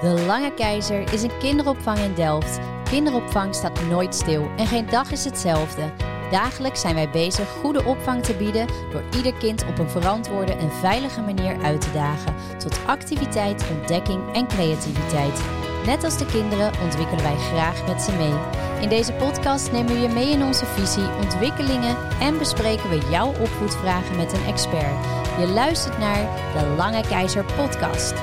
De Lange Keizer is een kinderopvang in Delft. Kinderopvang staat nooit stil en geen dag is hetzelfde. Dagelijks zijn wij bezig goede opvang te bieden door ieder kind op een verantwoorde en veilige manier uit te dagen. Tot activiteit, ontdekking en creativiteit. Net als de kinderen ontwikkelen wij graag met ze mee. In deze podcast nemen we je mee in onze visie, ontwikkelingen en bespreken we jouw opvoedvragen met een expert. Je luistert naar de Lange Keizer podcast.